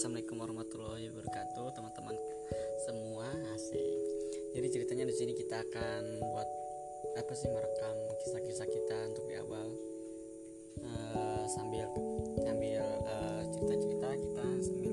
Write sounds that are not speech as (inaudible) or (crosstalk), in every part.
Assalamualaikum warahmatullahi wabarakatuh teman-teman semua asik. Jadi ceritanya di sini kita akan buat apa sih merekam kisah-kisah kita untuk di awal. Uh, sambil sambil eh, cerita-cerita uh, cerita kita sambil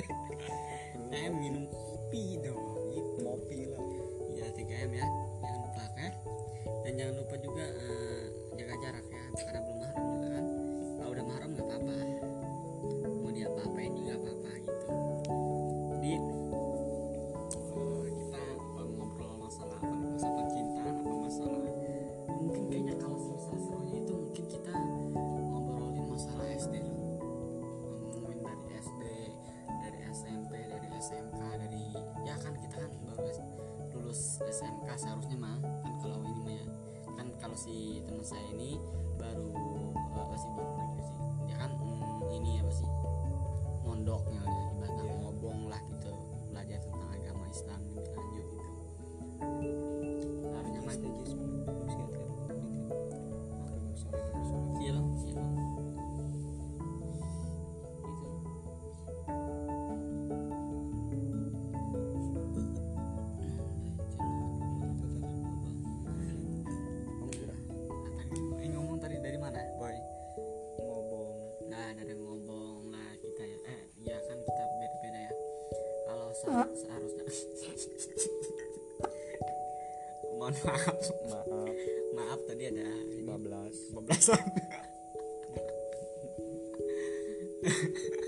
maaf. Maaf. Maaf tadi ada 15 15 (laughs)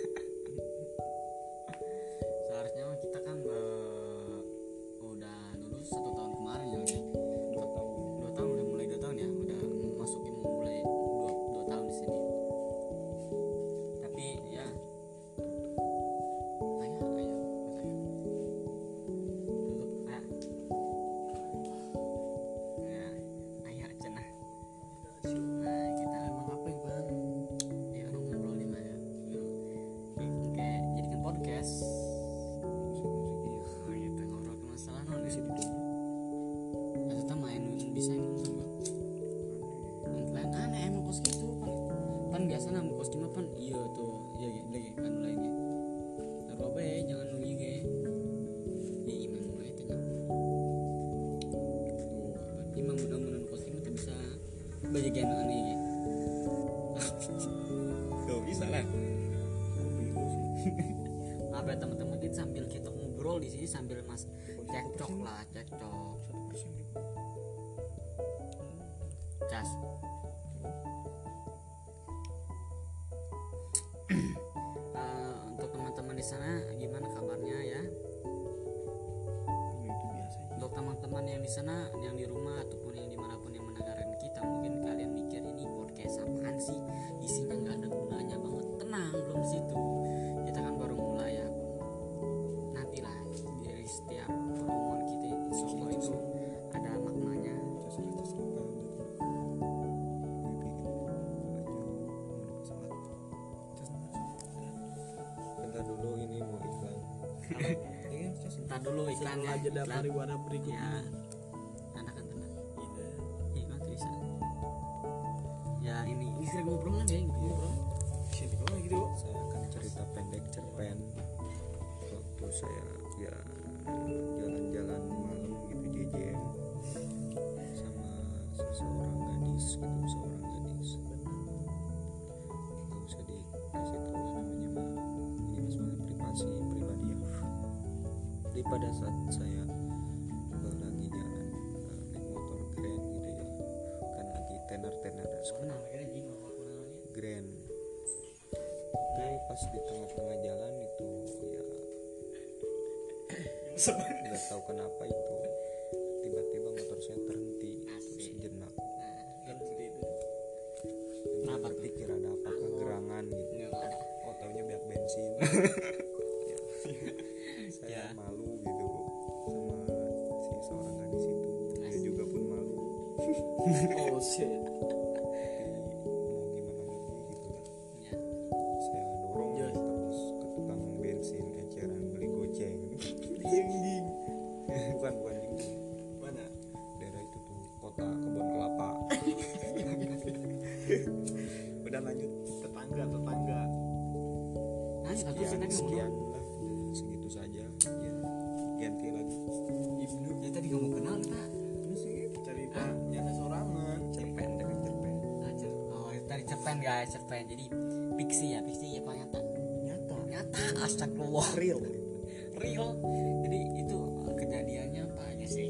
laptop satu persen hmm, cas. Uh, (clears throat) untuk teman-teman di sana gimana kabarnya ya? Untuk teman-teman yang di sana yang di rumah dulu ini mau iklan. (laughs) Iya, Entar dulu iklannya. Setelah jeda pariwara berikutnya. Ya. Jadi pada saat saya lagi jalan eh, naik motor grand gitu ya. Kan lagi tenar tenar namanya? grand. Itu pas di tengah-tengah jalan itu ya nggak tahu kenapa itu tiba-tiba motor saya terhenti sejenak. Nah, kan itu. Dan Kenapa berpikir ada apakah gerangan gitu. Oh taunya biak bensin (laughs) 哦谢 astagfirullah. real. Real. Jadi itu eh, kejadiannya apa aja sih?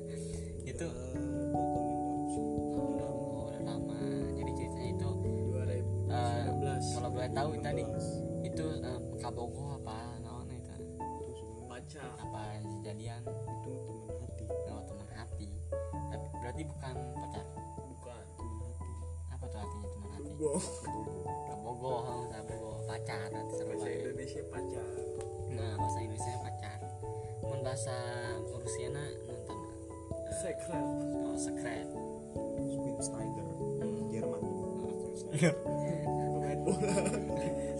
(laughs) itu oh, udah lama. Jadi ceritanya itu 2019 Eh, kalau boleh tahu tadi itu eh, kabogo apa naon itu? Baca. Apa kejadian? Itu teman hati. Oh, teman hati. Tapi berarti bukan pacar? Bukan teman hati. Apa tuh artinya teman hati bahasa Rusiana nonton secret. Oh secret. Schweinsteiger Jerman pemain bola (laughs)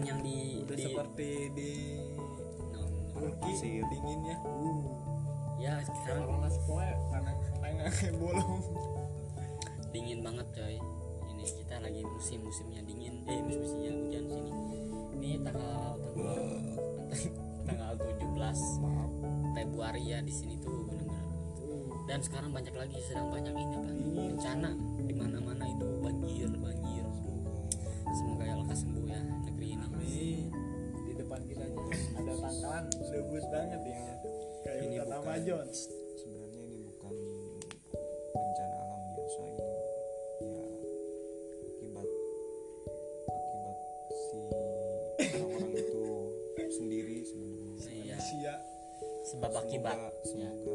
teman-teman yang di udah di seperti di. Turki Pasir. dinginnya. Uh. Ya sekarang panas poe karena kayak bolong. Dingin banget coy. Ini kita lagi musim musimnya dingin. Eh musim musimnya hujan sini. Ini tanggal tanggal tanggal 17 Februari ya di sini tuh benar-benar dan sekarang banyak lagi sedang banyak ini apa bencana di mana-mana itu banjir banjir Amazon. sebenarnya ini bukan bencana alam biasa ini. Ya akibat akibat si orang-orang itu sendiri sebenarnya. Iya. Sia. sebab akibat. Semoga, ya semoga ya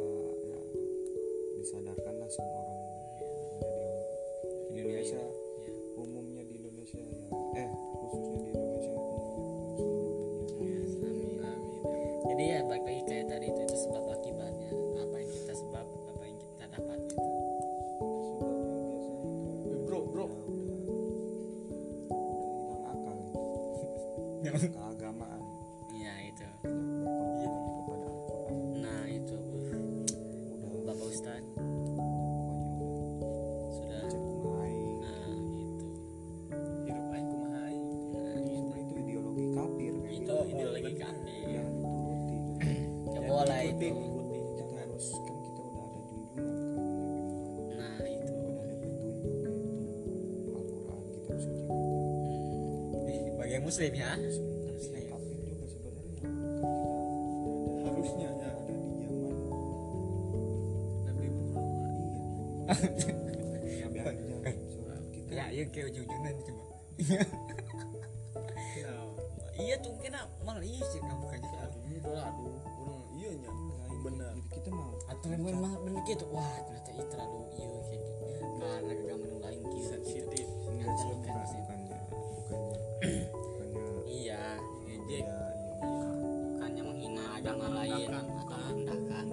muslim ya kan ada Harusnya ya. ada di zaman Nabi Muhammad. iya kita ya iya kayak iya tuh kena malah iya sih kamu aduh ini aduh. Urang iya nya. Bener. jadi kita mau atau memang mah bener gitu wah ternyata itu terlalu iya kayak gitu karena agama nu lain gitu Sensitif. Bukan Ngejek. beda iya. Bukannya menghina agama lain atau merendahkan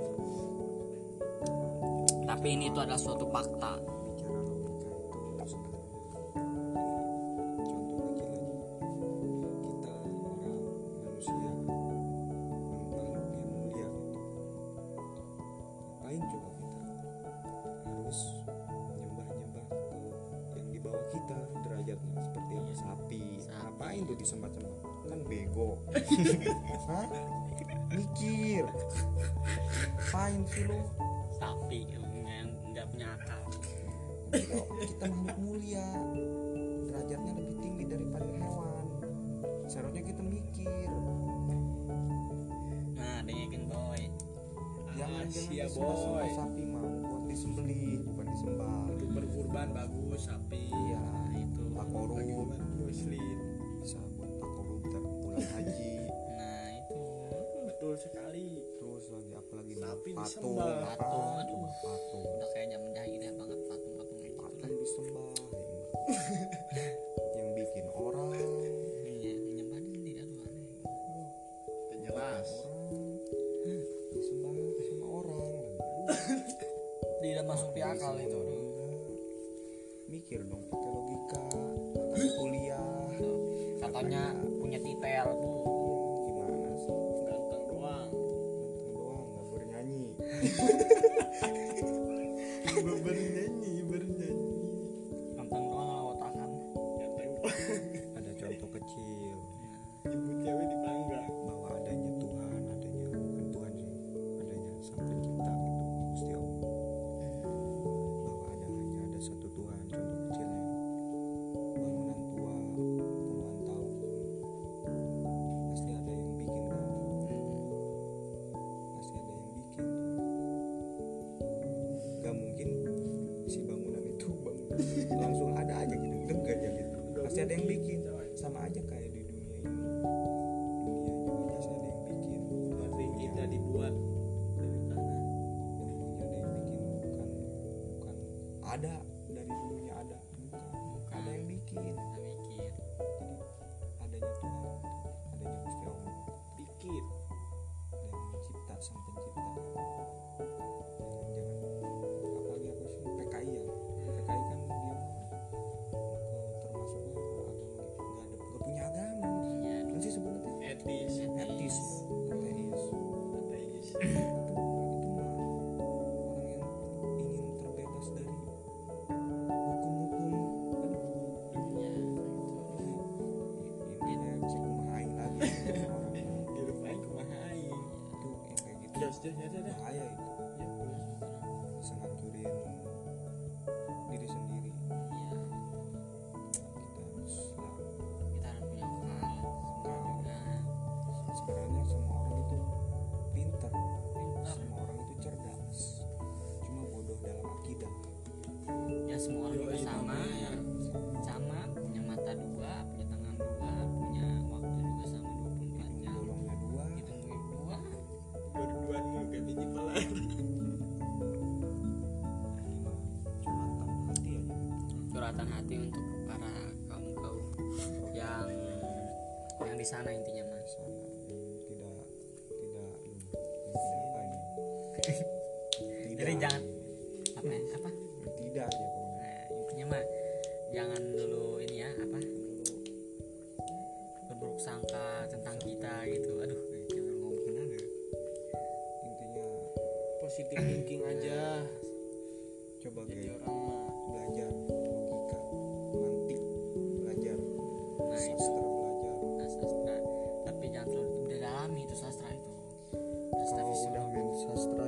tapi ini itu adalah suatu fakta Hah? Mikir. Fine sih lu? Sapi nggak punya akal. Kita, makhluk mulia. Derajatnya lebih tinggi daripada hewan. Seharusnya kita mikir. Nah, dengerin boy. Jangan ah, jangan boy. sapi mau buat disembeli, bukan disembah. Untuk berkurban bagus sapi. Iya, nah, itu. Takorup. Muslim. Bisa buat takorup korup pulang haji sekali. Terus lagi apa lagi tapi patung patung patung. udah kayak zaman jahiliyah banget patung patung itu gitu. Patung disembah yang bikin orang. Iya menyembah ini tidak aneh. Jelas. disembah sama orang. Tidak masuk di akal itu mikir dong pakai logika kuliah. Katanya punya titel. beban nyanyi tapi untuk para kaum kaum yang yang di sana intinya mas sana tidak tidak ini, tidak apa ini jadi jangan itu sastra itu. Oh, sastra oh, udah main sastra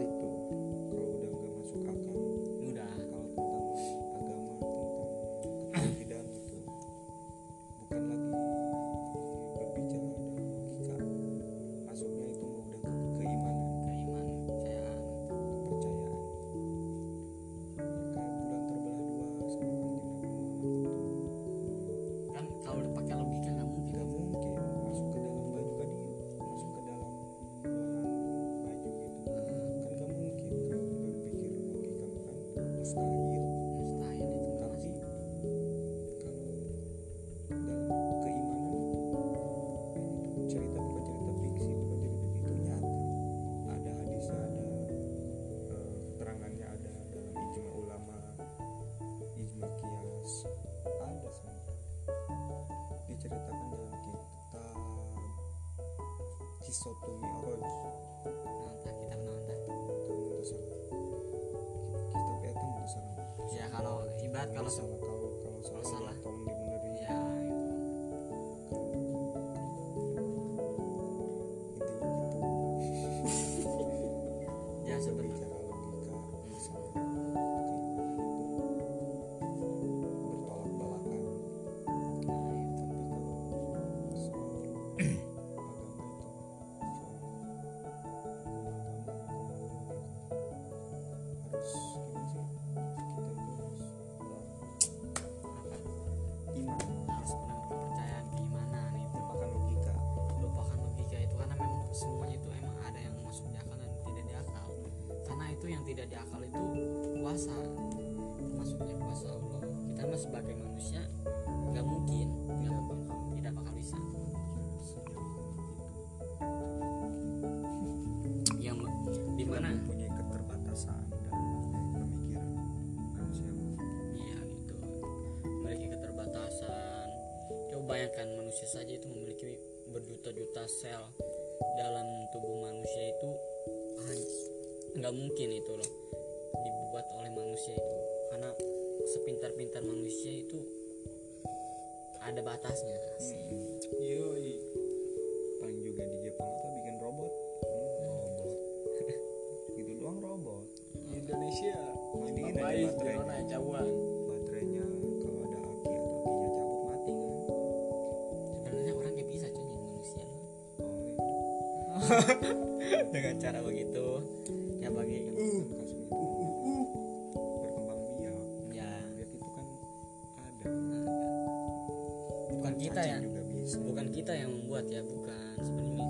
next time. Itu yang tidak diakal itu kuasa termasuknya kuasa Allah. Kita mah sebagai manusia nggak mungkin nggak bakal tidak bakal bisa. Yang di mana mempunyai keterbatasan dalam pemikiran manusia. Iya gitu. Memiliki keterbatasan. Coba bayangkan manusia saja itu memiliki berjuta-juta sel dalam tubuh manusia itu nggak mungkin itu loh dibuat oleh manusia itu. Karena sepintar-pintar manusia itu ada batasnya. Sih Yoi. paling juga di Jepang apa bikin robot. Robot. (laughs) Gitu doang robot. Di Indonesia Jadi ini ada baik baterai. Corona jauhan baterainya kalau ada aki atau akinya cabut mati kan? Sebenarnya orang bisa cuy jadi manusia. Oh, (laughs) dengan cara begitu ya bagi iya. kan kasus itu. Berkembang biak. Ya biak itu kan ada bukan kita ya? bukan kita yang membuat ya bukan. Sebenarnya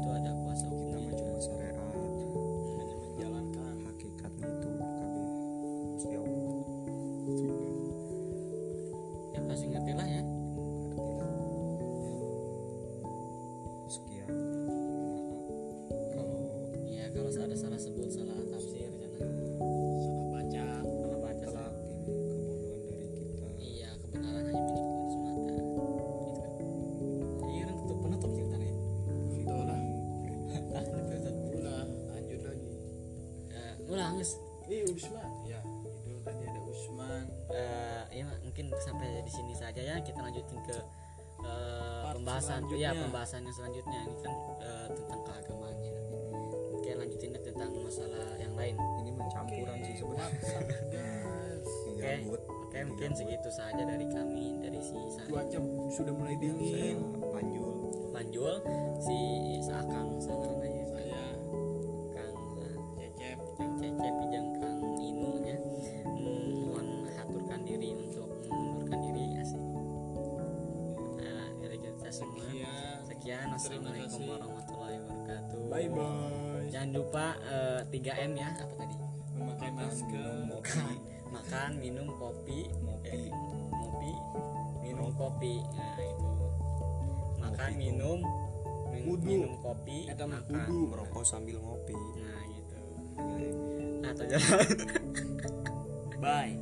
Eh, ulang. Guys eh Usman. Ya itu tadi ada Usman. Eh, ya mungkin sampai di sini saja ya. Kita lanjutin ke eh, Part pembahasan selanjutnya. ya pembahasan yang selanjutnya. Ini kan eh, tentang keagamaannya oke lanjutinnya tentang masalah yang lain. Ini mencampuran sih sebenarnya. (laughs) Oke Gabut. oke mungkin segitu saja dari kami dari si Sa- cuaca sudah mulai saya dingin panjul Panjul kasih. warahmatullahi wabarakatuh. Bye bye. Jangan lupa eh, 3M ya. Apa tadi? Memakai masker. makan makan minum kopi. Ngopi. eh, ngopi minum kopi. Nah itu. Makan minum min- Wudu. minum kopi. Eta mah makan. merokok sambil ngopi. Nah gitu. Tuh jalan. Bye